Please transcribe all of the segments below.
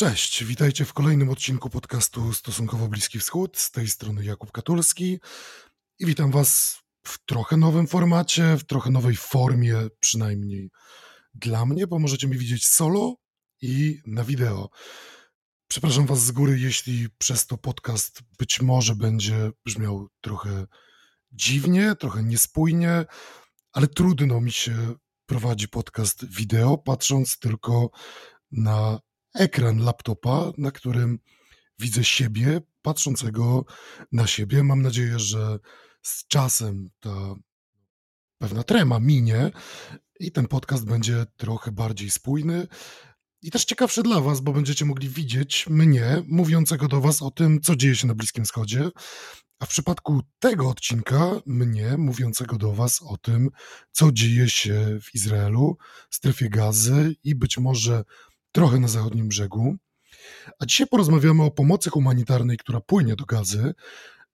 Cześć, witajcie w kolejnym odcinku podcastu Stosunkowo Bliski Wschód. Z tej strony Jakub Katulski i witam Was w trochę nowym formacie, w trochę nowej formie, przynajmniej dla mnie, bo możecie mnie widzieć solo i na wideo. Przepraszam Was z góry, jeśli przez to podcast być może będzie brzmiał trochę dziwnie, trochę niespójnie, ale trudno mi się prowadzi podcast wideo, patrząc tylko na ekran laptopa, na którym widzę siebie, patrzącego na siebie. Mam nadzieję, że z czasem ta pewna trema minie i ten podcast będzie trochę bardziej spójny. I też ciekawszy dla Was, bo będziecie mogli widzieć mnie mówiącego do Was o tym, co dzieje się na Bliskim Wschodzie, a w przypadku tego odcinka mnie mówiącego do Was o tym, co dzieje się w Izraelu, strefie gazy i być może trochę na zachodnim brzegu. A dzisiaj porozmawiamy o pomocy humanitarnej, która płynie do gazy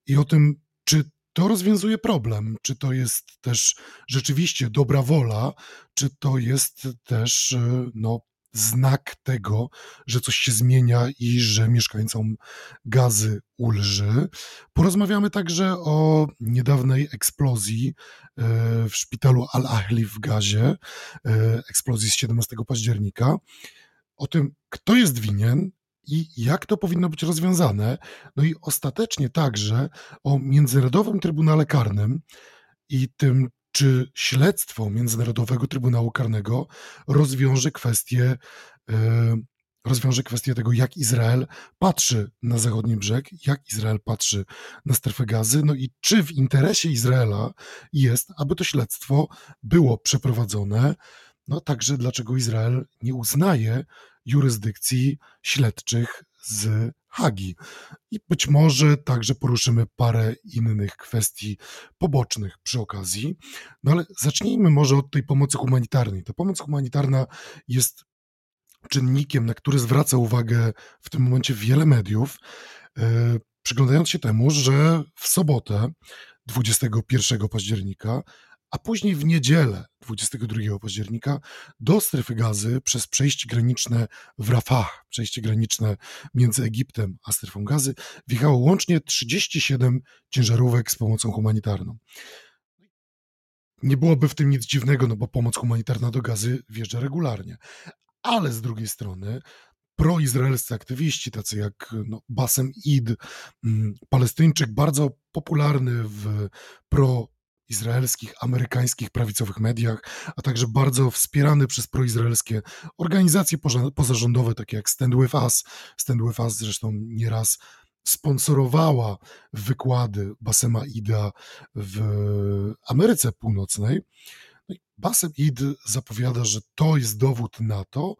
i o tym, czy to rozwiązuje problem, czy to jest też rzeczywiście dobra wola, czy to jest też no, znak tego, że coś się zmienia i że mieszkańcom gazy ulży. Porozmawiamy także o niedawnej eksplozji e, w szpitalu Al-Ahli w Gazie, e, eksplozji z 17 października o tym, kto jest winien i jak to powinno być rozwiązane, no i ostatecznie także o Międzynarodowym Trybunale Karnym i tym, czy śledztwo Międzynarodowego Trybunału Karnego rozwiąże kwestię, e, rozwiąże kwestię tego, jak Izrael patrzy na zachodni brzeg, jak Izrael patrzy na strefę gazy, no i czy w interesie Izraela jest, aby to śledztwo było przeprowadzone, no także dlaczego Izrael nie uznaje jurysdykcji śledczych z Hagi. I być może także poruszymy parę innych kwestii pobocznych przy okazji. No ale zacznijmy może od tej pomocy humanitarnej. Ta pomoc humanitarna jest czynnikiem, na który zwraca uwagę w tym momencie wiele mediów, e, przyglądając się temu, że w sobotę 21 października a później w niedzielę 22 października do strefy gazy przez przejście graniczne w Rafah, przejście graniczne między Egiptem a strefą gazy, wjechało łącznie 37 ciężarówek z pomocą humanitarną. Nie byłoby w tym nic dziwnego, no bo pomoc humanitarna do gazy wjeżdża regularnie. Ale z drugiej strony proizraelscy aktywiści, tacy jak no, Basem Id, mm, Palestyńczyk, bardzo popularny w pro izraelskich, amerykańskich prawicowych mediach, a także bardzo wspierany przez proizraelskie organizacje pozarządowe, takie jak Stand With Us. Stand With Us zresztą nieraz sponsorowała wykłady Basema Ida w Ameryce Północnej. No Basem Id zapowiada, że to jest dowód na to,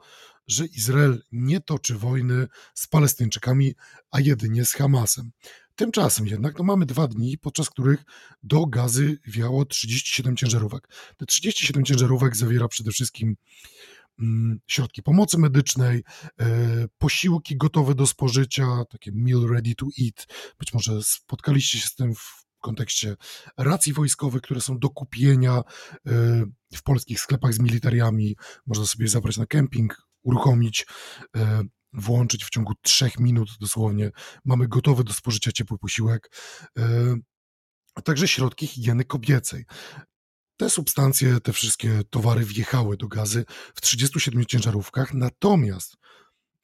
że Izrael nie toczy wojny z Palestyńczykami, a jedynie z Hamasem. Tymczasem jednak no mamy dwa dni, podczas których do gazy wiało 37 ciężarówek. Te 37 ciężarówek zawiera przede wszystkim mm, środki pomocy medycznej, e, posiłki gotowe do spożycia, takie meal ready to eat. Być może spotkaliście się z tym w kontekście racji wojskowych, które są do kupienia e, w polskich sklepach z militariami. Można sobie zabrać na kemping, uruchomić e, włączyć w ciągu trzech minut dosłownie. Mamy gotowy do spożycia ciepły posiłek, e, a także środki higieny kobiecej. Te substancje, te wszystkie towary wjechały do gazy w 37 ciężarówkach, natomiast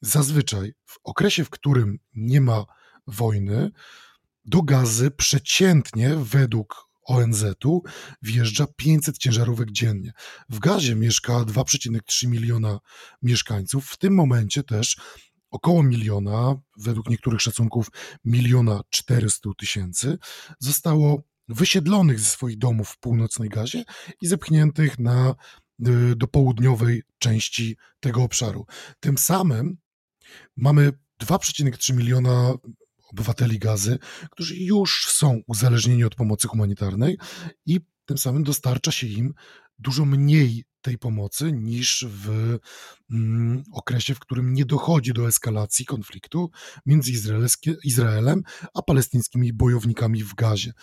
zazwyczaj w okresie, w którym nie ma wojny, do gazy przeciętnie według ONZ-u wjeżdża 500 ciężarówek dziennie. W Gazie mieszka 2,3 miliona mieszkańców. W tym momencie też około miliona, według niektórych szacunków miliona 400 tysięcy, zostało wysiedlonych ze swoich domów w północnej Gazie i zepchniętych na, y, do południowej części tego obszaru. Tym samym mamy 2,3 miliona obywateli gazy, którzy już są uzależnieni od pomocy humanitarnej i tym samym dostarcza się im dużo mniej tej pomocy niż w mm, okresie, w którym nie dochodzi do eskalacji konfliktu między Izraelem a palestyńskimi bojownikami w gazie.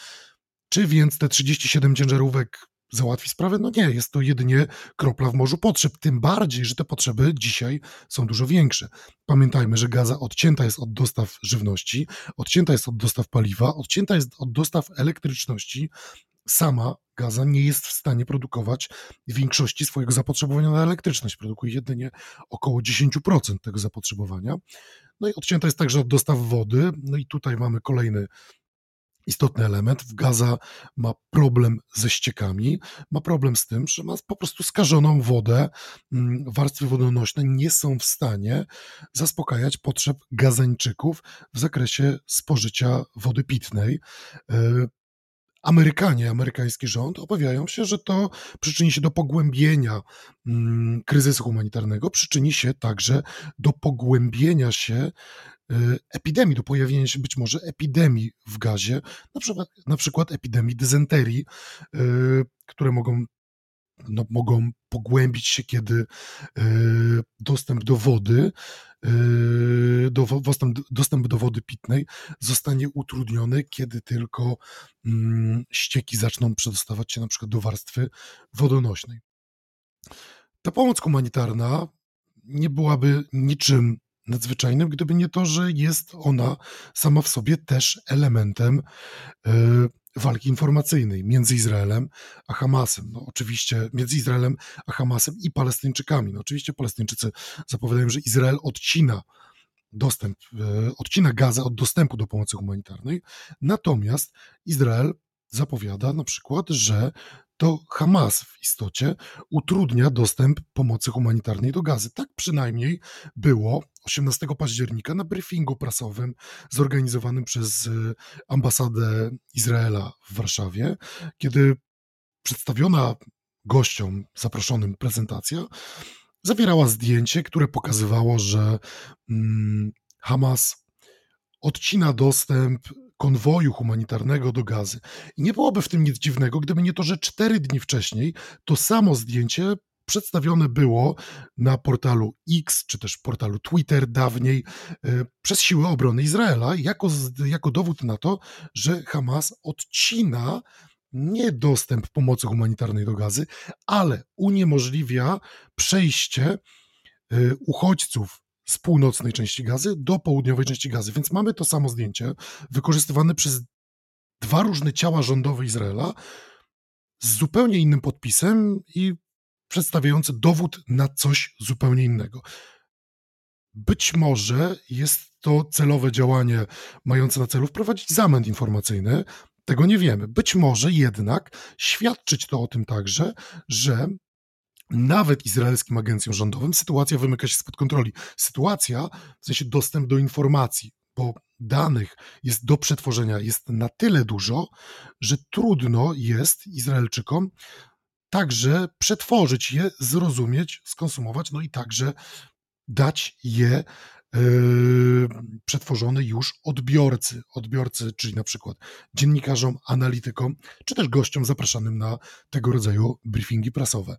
Czy więc te 37 ciężarówek załatwi sprawę? No nie, jest to jedynie kropla w morzu potrzeb, tym bardziej, że te potrzeby dzisiaj są dużo większe. Pamiętajmy, że Gaza odcięta jest od dostaw żywności, odcięta jest od dostaw paliwa, odcięta jest od dostaw elektryczności. Sama Gaza nie jest w stanie produkować większości swojego zapotrzebowania na elektryczność. Produkuje jedynie około 10% tego zapotrzebowania. No i odcięta jest także od dostaw wody. No i tutaj mamy kolejny istotny element. Gaza ma problem ze ściekami, ma problem z tym, że ma po prostu skażoną wodę. Mm, warstwy wodonośne nie są w stanie zaspokajać potrzeb gazańczyków w zakresie spożycia wody pitnej. E, Amerykanie, amerykański rząd obawiają się, że to przyczyni się do pogłębienia mm, kryzysu humanitarnego, przyczyni się także do pogłębienia się epidemii, do pojawienia się być może epidemii w gazie, na przykład, na przykład epidemii dysenterii, y, które mogą no, mogą pogłębić się, kiedy y, dostęp do wody, do, dostęp, dostęp do wody pitnej zostanie utrudniony, kiedy tylko mm, ścieki zaczną przedostawać się na przykład do warstwy wodonośnej. Ta pomoc humanitarna nie byłaby niczym nadzwyczajnym, gdyby nie to, że jest ona sama w sobie też elementem y, walki informacyjnej między Izraelem a Hamasem. No, oczywiście między Izraelem a Hamasem i Palestyńczykami. No, oczywiście Palestyńczycy zapowiadają, że Izrael odcina dostęp, e, odcina Gazę od dostępu do pomocy humanitarnej, natomiast Izrael zapowiada na przykład, że to Hamas w istocie utrudnia dostęp pomocy humanitarnej do gazy. Tak przynajmniej było 18 października na briefingu prasowym zorganizowanym przez e, ambasadę Izraela w Warszawie, kiedy przedstawiona gościom zaproszonym prezentacja zawierała zdjęcie, które pokazywało, że mm, Hamas odcina dostęp konwoju humanitarnego do gazy. I nie byłoby w tym nic dziwnego, gdyby nie to, że cztery dni wcześniej to samo zdjęcie przedstawione było na portalu X, czy też portalu Twitter dawniej, e, przez siły obrony Izraela, jako, jako dowód na to, że Hamas odcina nie dostęp pomocy humanitarnej do gazy, ale uniemożliwia przejście e, uchodźców z północnej części gazy do południowej części gazy. Więc mamy to samo zdjęcie wykorzystywane przez dwa różne ciała rządowe Izraela z zupełnie innym podpisem i przedstawiające dowód na coś zupełnie innego. Być może jest to celowe działanie mające na celu wprowadzić zamęt informacyjny. Tego nie wiemy. Być może jednak świadczyć to o tym także, że nawet izraelskim agencjom rządowym sytuacja wymyka się spod kontroli. Sytuacja, w sensie dostęp do informacji, bo danych jest do przetworzenia, jest na tyle dużo, że trudno jest Izraelczykom także przetworzyć je, zrozumieć, skonsumować, no i także dać je Yy, przetworzone już odbiorcy, odbiorcy, czyli na przykład dziennikarzom, analitykom, czy też gościom zapraszanym na tego rodzaju briefingi prasowe.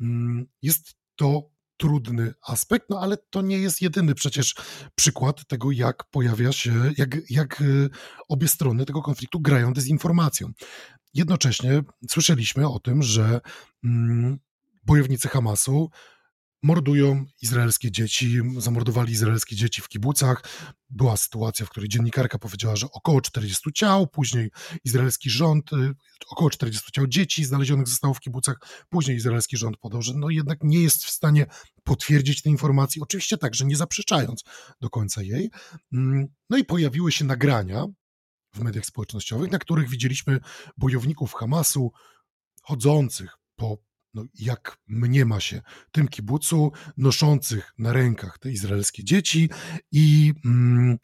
Mm, jest to trudny aspekt, no ale to nie jest jedyny przecież przykład tego, jak pojawia się, jak, jak y, obie strony tego konfliktu grają dezinformacją. Jednocześnie słyszeliśmy o tym, że mm, bojownicy Hamasu mordują izraelskie dzieci, zamordowali izraelskie dzieci w kibucach. Była sytuacja, w której dziennikarka powiedziała, że około 40 ciał, później izraelski rząd, y, około 40 ciał dzieci znalezionych zostało w kibucach, później izraelski rząd podał, że no jednak nie jest w stanie potwierdzić tej informacji, oczywiście także nie zaprzeczając do końca jej. Mm, no i pojawiły się nagrania w mediach społecznościowych, na których widzieliśmy bojowników Hamasu chodzących po no, jak mniema się, tym kibucu noszących na rękach te izraelskie dzieci i mm,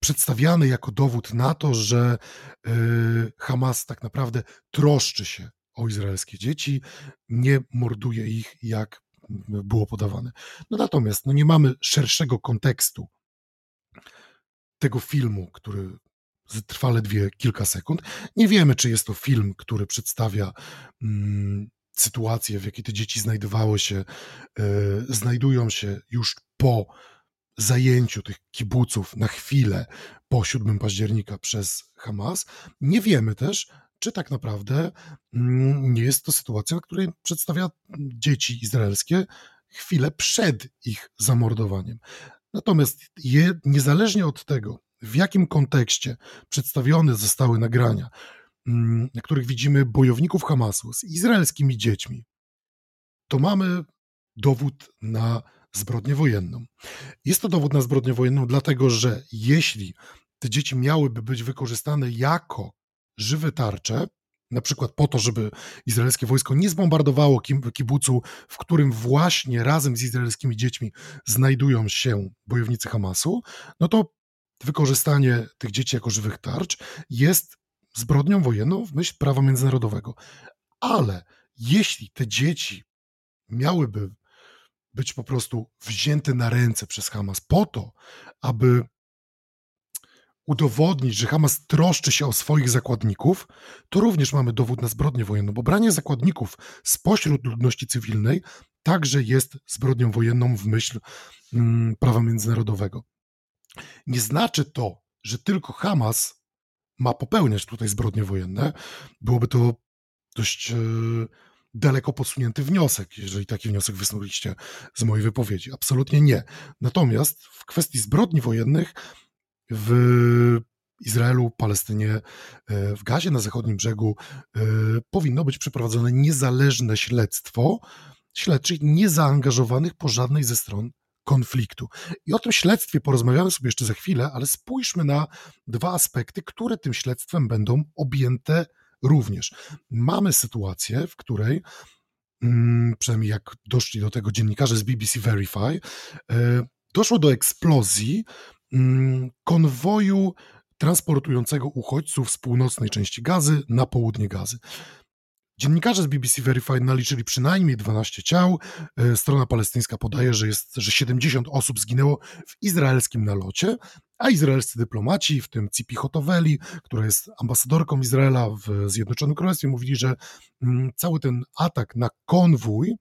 przedstawiany jako dowód na to, że y, Hamas tak naprawdę troszczy się o izraelskie dzieci, nie morduje ich, jak było podawane. No natomiast no nie mamy szerszego kontekstu tego filmu, który trwa ledwie kilka sekund. Nie wiemy, czy jest to film, który przedstawia mm, sytuację, w jakiej te dzieci znajdowały się, y, znajdują się już po zajęciu tych kibuców na chwilę po 7 października przez Hamas. Nie wiemy też, czy tak naprawdę mm, nie jest to sytuacja, której przedstawia dzieci izraelskie chwilę przed ich zamordowaniem. Natomiast je, niezależnie od tego, w jakim kontekście przedstawione zostały nagrania, mm, na których widzimy bojowników Hamasu z izraelskimi dziećmi, to mamy dowód na zbrodnię wojenną. Jest to dowód na zbrodnię wojenną, dlatego że jeśli te dzieci miałyby być wykorzystane jako żywe tarcze, na przykład po to, żeby izraelskie wojsko nie zbombardowało kibucu, w którym właśnie razem z izraelskimi dziećmi znajdują się bojownicy Hamasu, no to wykorzystanie tych dzieci jako żywych tarcz jest zbrodnią wojenną w myśl prawa międzynarodowego. Ale jeśli te dzieci miałyby być po prostu wzięte na ręce przez Hamas po to, aby udowodnić, że Hamas troszczy się o swoich zakładników, to również mamy dowód na zbrodnię wojenną, bo branie zakładników spośród ludności cywilnej także jest zbrodnią wojenną w myśl mm, prawa międzynarodowego. Nie znaczy to, że tylko Hamas ma popełniać tutaj zbrodnie wojenne. Byłoby to dość e, daleko posunięty wniosek, jeżeli taki wniosek wysnuliście z mojej wypowiedzi. Absolutnie nie. Natomiast w kwestii zbrodni wojennych w Izraelu, Palestynie, e, w Gazie na zachodnim brzegu e, powinno być przeprowadzone niezależne śledztwo śledczych niezaangażowanych po żadnej ze stron konfliktu. I o tym śledztwie porozmawiamy sobie jeszcze za chwilę, ale spójrzmy na dwa aspekty, które tym śledztwem będą objęte również. Mamy sytuację, w której mm, przynajmniej jak doszli do tego dziennikarze z BBC Verify, e, doszło do eksplozji mm, konwoju transportującego uchodźców z północnej części Gazy na południe Gazy. Dziennikarze z BBC Verify naliczyli przynajmniej 12 ciał. E, strona palestyńska podaje, że, jest, że 70 osób zginęło w izraelskim nalocie, a izraelscy dyplomaci, w tym Cipi Hotoweli, która jest ambasadorką Izraela w Zjednoczonym Królestwie, mówili, że mm, cały ten atak na konwój,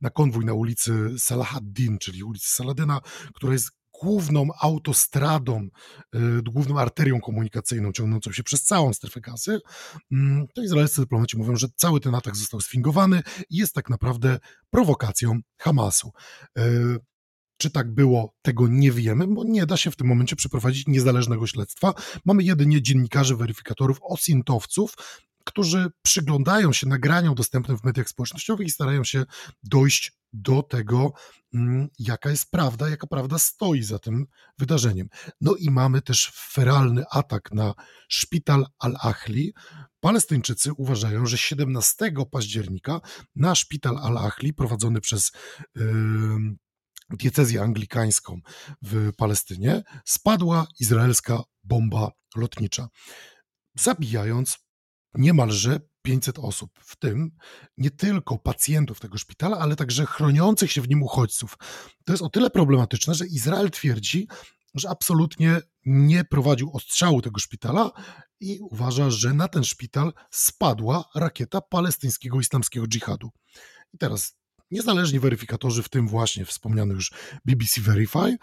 na konwój na ulicy Salahaddin, czyli ulicy Saladyna, która jest główną autostradą, y, główną arterią komunikacyjną ciągnącą się przez całą strefę gazy, mm, to izraelscy dyplomaci mówią, że cały ten atak został sfingowany i jest tak naprawdę prowokacją Hamasu. Y, czy tak było, tego nie wiemy, bo nie da się w tym momencie przeprowadzić niezależnego śledztwa. Mamy jedynie dziennikarzy, weryfikatorów, osintowców, którzy przyglądają się nagraniom dostępnym w mediach społecznościowych i starają się dojść do tego, mm, jaka jest prawda, jaka prawda stoi za tym wydarzeniem. No i mamy też feralny atak na szpital Al-Ahli. Palestyńczycy uważają, że 17 października na szpital Al-Ahli prowadzony przez yy, diecezję anglikańską w Palestynie spadła izraelska bomba lotnicza, zabijając niemalże 500 osób, w tym nie tylko pacjentów tego szpitala, ale także chroniących się w nim uchodźców. To jest o tyle problematyczne, że Izrael twierdzi, że absolutnie nie prowadził ostrzału tego szpitala i uważa, że na ten szpital spadła rakieta palestyńskiego islamskiego dżihadu. I teraz niezależni weryfikatorzy, w tym właśnie wspomniany już BBC Verify,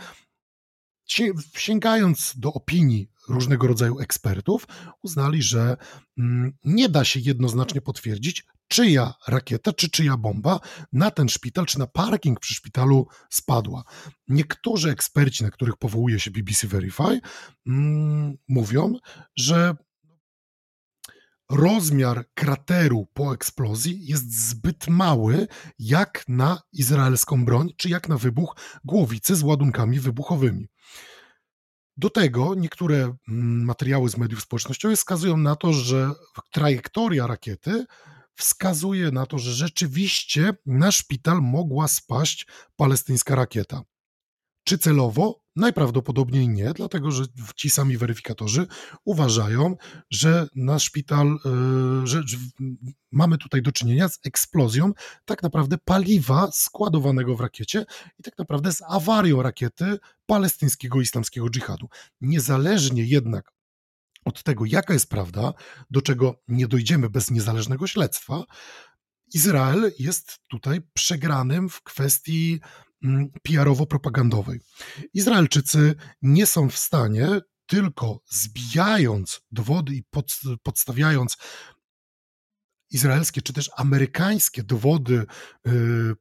sięgając do opinii różnego rodzaju ekspertów, uznali, że mm, nie da się jednoznacznie potwierdzić, czyja rakieta czy czyja bomba na ten szpital czy na parking przy szpitalu spadła. Niektórzy eksperci, na których powołuje się BBC Verify, mm, mówią, że rozmiar krateru po eksplozji jest zbyt mały jak na izraelską broń, czy jak na wybuch głowicy z ładunkami wybuchowymi. Do tego niektóre mm, materiały z mediów społecznościowych wskazują na to, że trajektoria rakiety wskazuje na to, że rzeczywiście na szpital mogła spaść palestyńska rakieta. Czy celowo? Najprawdopodobniej nie, dlatego że ci sami weryfikatorzy uważają, że na szpital, e, że mamy tutaj do czynienia z eksplozją tak naprawdę paliwa składowanego w rakiecie i tak naprawdę z awarią rakiety palestyńskiego islamskiego dżihadu. Niezależnie jednak od tego, jaka jest prawda, do czego nie dojdziemy bez niezależnego śledztwa, Izrael jest tutaj przegranym w kwestii PR-owo-propagandowej. Izraelczycy nie są w stanie tylko zbijając dowody i pod, podstawiając izraelskie czy też amerykańskie dowody y,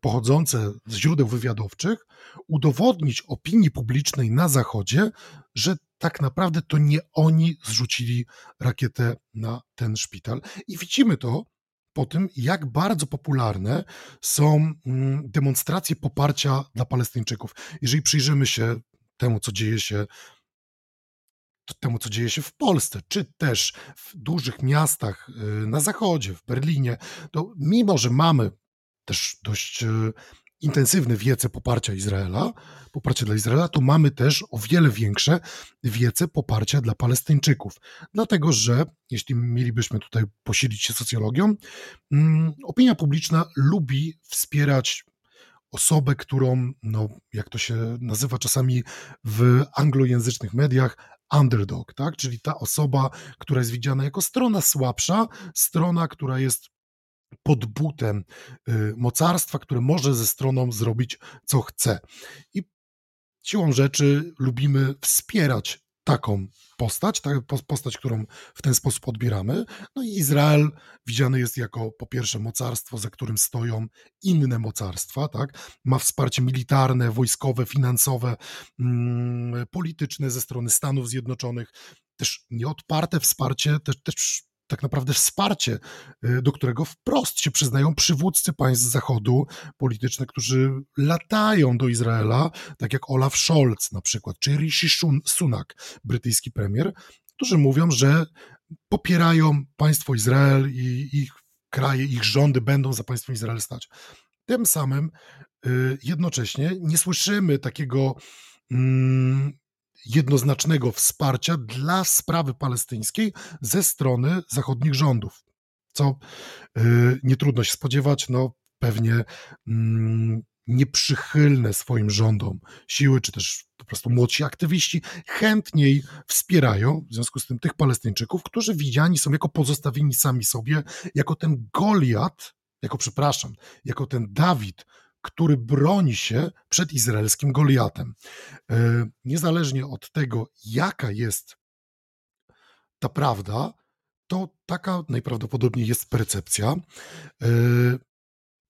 pochodzące z źródeł wywiadowczych, udowodnić opinii publicznej na Zachodzie, że tak naprawdę to nie oni zrzucili rakietę na ten szpital. I widzimy to po tym, jak bardzo popularne są mm, demonstracje poparcia dla Palestyńczyków. Jeżeli przyjrzymy się temu, co dzieje się temu, co dzieje się w Polsce, czy też w dużych miastach y, na zachodzie, w Berlinie, to mimo, że mamy też dość y, intensywne wiece poparcia Izraela, poparcie dla Izraela, to mamy też o wiele większe wiece poparcia dla Palestyńczyków. Dlatego, że jeśli mielibyśmy tutaj posilić się socjologią, mm, opinia publiczna lubi wspierać osobę, którą, no, jak to się nazywa czasami w anglojęzycznych mediach, underdog, tak? czyli ta osoba, która jest widziana jako strona słabsza, strona, która jest pod butem y, mocarstwa, które może ze stroną zrobić co chce. I siłą rzeczy lubimy wspierać taką postać, tak, postać, którą w ten sposób odbieramy. No i Izrael widziany jest jako po pierwsze mocarstwo, za którym stoją inne mocarstwa, tak? Ma wsparcie militarne, wojskowe, finansowe, mm, polityczne ze strony Stanów Zjednoczonych, też nieodparte wsparcie, też, też tak naprawdę wsparcie, y, do którego wprost się przyznają przywódcy państw Zachodu polityczne, którzy latają do Izraela, tak jak Olaf Scholz na przykład, czy Rishi Sunak, brytyjski premier, którzy mówią, że popierają państwo Izrael i ich kraje, ich rządy będą za państwo Izrael stać. Tym samym y, jednocześnie nie słyszymy takiego mm, jednoznacznego wsparcia dla sprawy palestyńskiej ze strony zachodnich rządów. Co yy, nie trudno się spodziewać, no pewnie mm, nieprzychylne swoim rządom siły, czy też po prostu młodsi aktywiści chętniej wspierają w związku z tym tych Palestyńczyków, którzy widziani są jako pozostawieni sami sobie, jako ten Goliat, jako przepraszam, jako ten Dawid, który broni się przed izraelskim Goliatem. E, niezależnie od tego, jaka jest ta prawda, to taka najprawdopodobniej jest percepcja. E,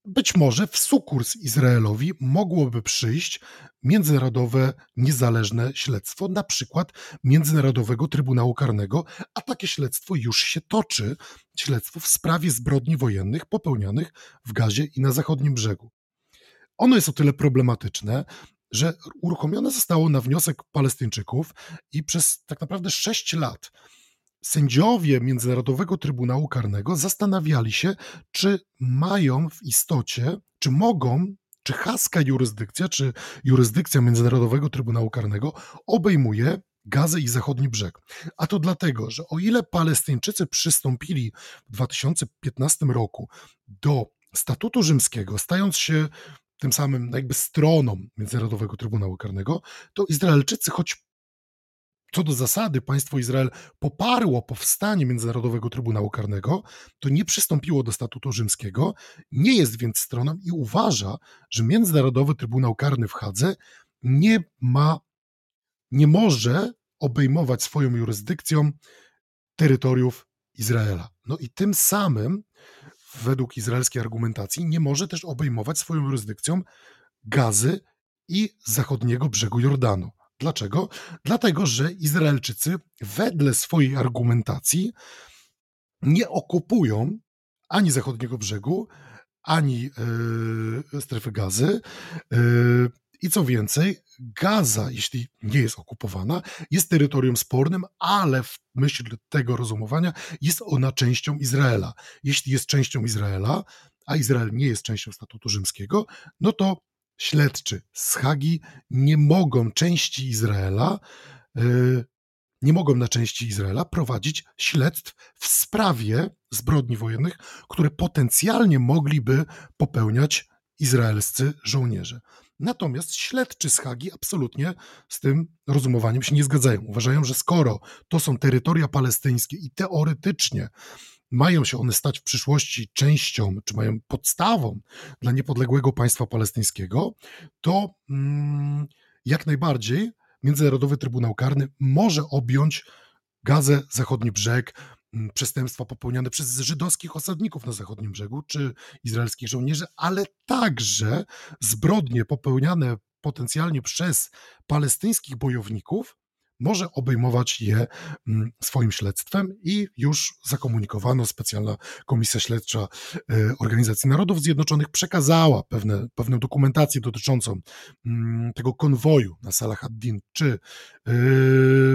być może w sukurs Izraelowi mogłoby przyjść międzynarodowe, niezależne śledztwo, na przykład Międzynarodowego Trybunału Karnego, a takie śledztwo już się toczy śledztwo w sprawie zbrodni wojennych popełnionych w Gazie i na zachodnim brzegu. Ono jest o tyle problematyczne, że uruchomione zostało na wniosek Palestyńczyków i przez tak naprawdę sześć lat sędziowie Międzynarodowego Trybunału Karnego zastanawiali się, czy mają w istocie, czy mogą, czy haska jurysdykcja, czy jurysdykcja Międzynarodowego Trybunału Karnego obejmuje Gazę i zachodni brzeg. A to dlatego, że o ile Palestyńczycy przystąpili w 2015 roku do statutu rzymskiego, stając się tym samym jakby stroną Międzynarodowego Trybunału Karnego, to Izraelczycy, choć co do zasady państwo Izrael poparło powstanie Międzynarodowego Trybunału Karnego, to nie przystąpiło do statutu rzymskiego, nie jest więc stroną i uważa, że Międzynarodowy Trybunał Karny w Hadze nie ma, nie może obejmować swoją jurysdykcją terytoriów Izraela. No i tym samym według izraelskiej argumentacji nie może też obejmować swoją jurysdykcją gazy i zachodniego brzegu Jordanu. Dlaczego? Dlatego, że Izraelczycy wedle swojej argumentacji nie okupują ani zachodniego brzegu, ani yy, strefy gazy. Yy, I co więcej, Gaza, jeśli nie jest okupowana, jest terytorium spornym, ale w myśl tego rozumowania jest ona częścią Izraela. Jeśli jest częścią Izraela, a Izrael nie jest częścią statutu rzymskiego, no to śledczy z Hagi nie mogą części Izraela, yy, nie mogą na części Izraela prowadzić śledztw w sprawie zbrodni wojennych, które potencjalnie mogliby popełniać izraelscy żołnierze. Natomiast śledczy z Hagi absolutnie z tym rozumowaniem się nie zgadzają. Uważają, że skoro to są terytoria palestyńskie i teoretycznie mają się one stać w przyszłości częścią, czy mają podstawą dla niepodległego państwa palestyńskiego, to mm, jak najbardziej Międzynarodowy Trybunał Karny może objąć Gazę, Zachodni Brzeg, przestępstwa popełniane przez żydowskich osadników na zachodnim brzegu czy izraelskich żołnierzy, ale także zbrodnie popełniane potencjalnie przez palestyńskich bojowników może obejmować je mm, swoim śledztwem i już zakomunikowano, specjalna komisja śledcza e, Organizacji Narodów Zjednoczonych przekazała pewne, pewną dokumentację dotyczącą mm, tego konwoju na Salah ad-Din, czy e,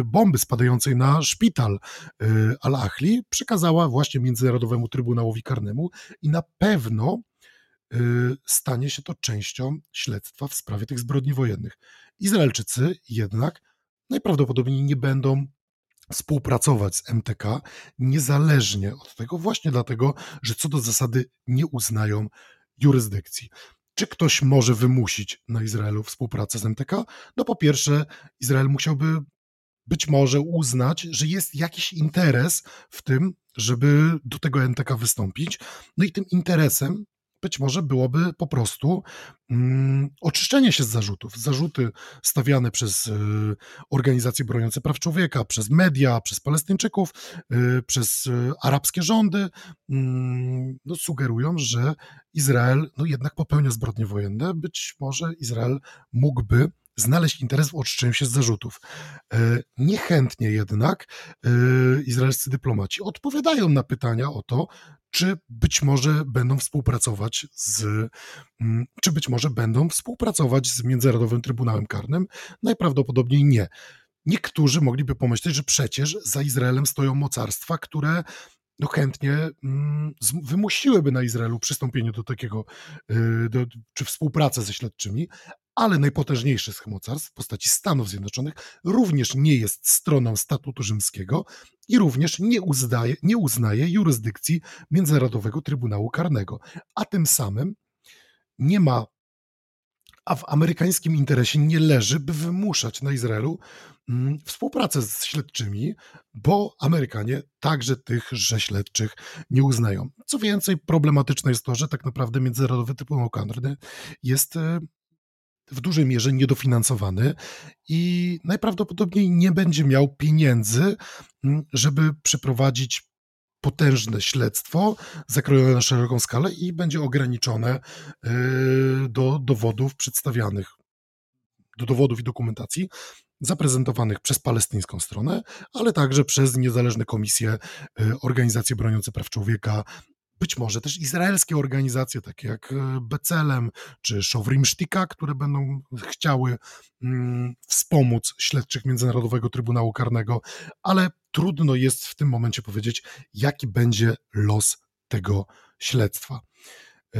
bomby spadającej na szpital e, Al-Ahli, przekazała właśnie Międzynarodowemu Trybunałowi Karnemu i na pewno stanie się to częścią śledztwa w sprawie tych zbrodni wojennych. Izraelczycy jednak najprawdopodobniej nie będą współpracować z MTK niezależnie od tego, właśnie dlatego, że co do zasady nie uznają jurysdykcji. Czy ktoś może wymusić na Izraelu współpracę z MTK? No po pierwsze, Izrael musiałby być może uznać, że jest jakiś interes w tym, żeby do tego MTK wystąpić. No i tym interesem być może byłoby po prostu mm, oczyszczenie się z zarzutów. Zarzuty stawiane przez y, organizacje broniące praw człowieka, przez media, przez Palestyńczyków, y, przez y, arabskie rządy mm, no, sugerują, że Izrael no, jednak popełnia zbrodnie wojenne. Być może Izrael mógłby znaleźć interes w oczyszczeniu się z zarzutów. E, niechętnie jednak e, izraelscy dyplomaci odpowiadają na pytania o to, czy być może będą współpracować z, mm, czy być może będą współpracować z Międzynarodowym Trybunałem Karnym? Najprawdopodobniej nie. Niektórzy mogliby pomyśleć, że przecież za Izraelem stoją mocarstwa, które no chętnie mm, wymusiłyby na Izraelu przystąpienie do takiego, y, do, czy współpracę ze śledczymi, ale najpotężniejszy z mocarstw w postaci Stanów Zjednoczonych również nie jest stroną statutu rzymskiego i również nie, uznaje, nie uznaje jurysdykcji Międzynarodowego Trybunału Karnego, a tym samym nie ma a w amerykańskim interesie nie leży, by wymuszać na Izraelu mm, współpracę z śledczymi, bo Amerykanie także tychże śledczych nie uznają. Co więcej, problematyczne jest to, że tak naprawdę Międzynarodowy Trybunał Karny jest e, w dużej mierze niedofinansowany i najprawdopodobniej nie będzie miał pieniędzy, mm, żeby przeprowadzić potężne śledztwo zakrojone na szeroką skalę i będzie ograniczone y, do dowodów przedstawianych, do dowodów i dokumentacji zaprezentowanych przez palestyńską stronę, ale także przez niezależne komisje, y, organizacje broniące praw człowieka, być może też izraelskie organizacje, takie jak e, Becelem czy Szowrim Sztika, które będą chciały mm, wspomóc śledczych Międzynarodowego Trybunału Karnego, ale trudno jest w tym momencie powiedzieć, jaki będzie los tego śledztwa. E,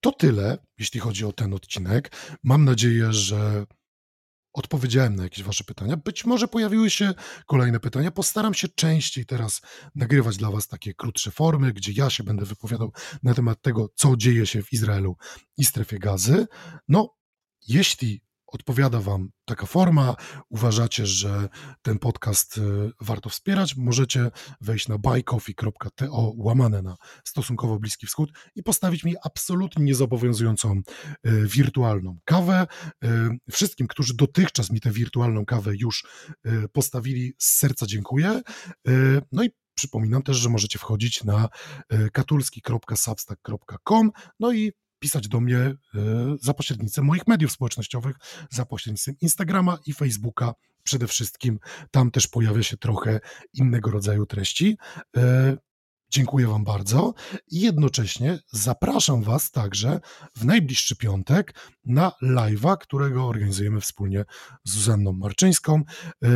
to tyle, jeśli chodzi o ten odcinek. Mam nadzieję, że odpowiedziałem na jakieś Wasze pytania. Być może pojawiły się kolejne pytania. Postaram się częściej teraz nagrywać dla Was takie krótsze formy, gdzie ja się będę wypowiadał na temat tego, co dzieje się w Izraelu i strefie gazy. No, jeśli odpowiada Wam taka forma, uważacie, że ten podcast y, warto wspierać, możecie wejść na buycoffee.to łamane na stosunkowo Bliski Wschód i postawić mi absolutnie niezobowiązującą y, wirtualną kawę. Y, wszystkim, którzy dotychczas mi tę wirtualną kawę już postawili, z serca dziękuję. No i Przypominam też, że możecie wchodzić na katulski.substack.com no i pisać do mnie e, za pośrednictwem moich mediów społecznościowych, za pośrednictwem Instagrama i Facebooka przede wszystkim. Tam też pojawia się trochę innego rodzaju treści. E, dziękuję Wam bardzo i jednocześnie zapraszam Was także w najbliższy piątek na live'a, którego organizujemy wspólnie z Zuzanną Marczyńską. E,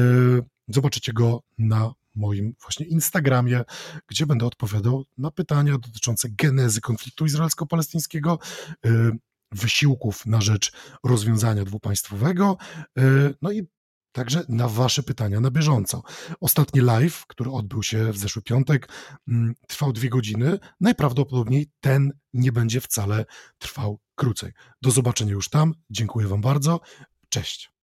zobaczycie go na moim właśnie Instagramie, gdzie będę odpowiadał na pytania dotyczące genezy konfliktu izraelsko-palestyńskiego, y, wysiłków na rzecz rozwiązania dwupaństwowego, y, no i także na Wasze pytania na bieżąco. Ostatni live, który odbył się w zeszły piątek, mm, trwał dwie godziny. Najprawdopodobniej ten nie będzie wcale trwał krócej. Do zobaczenia już tam. Dziękuję Wam bardzo. Cześć.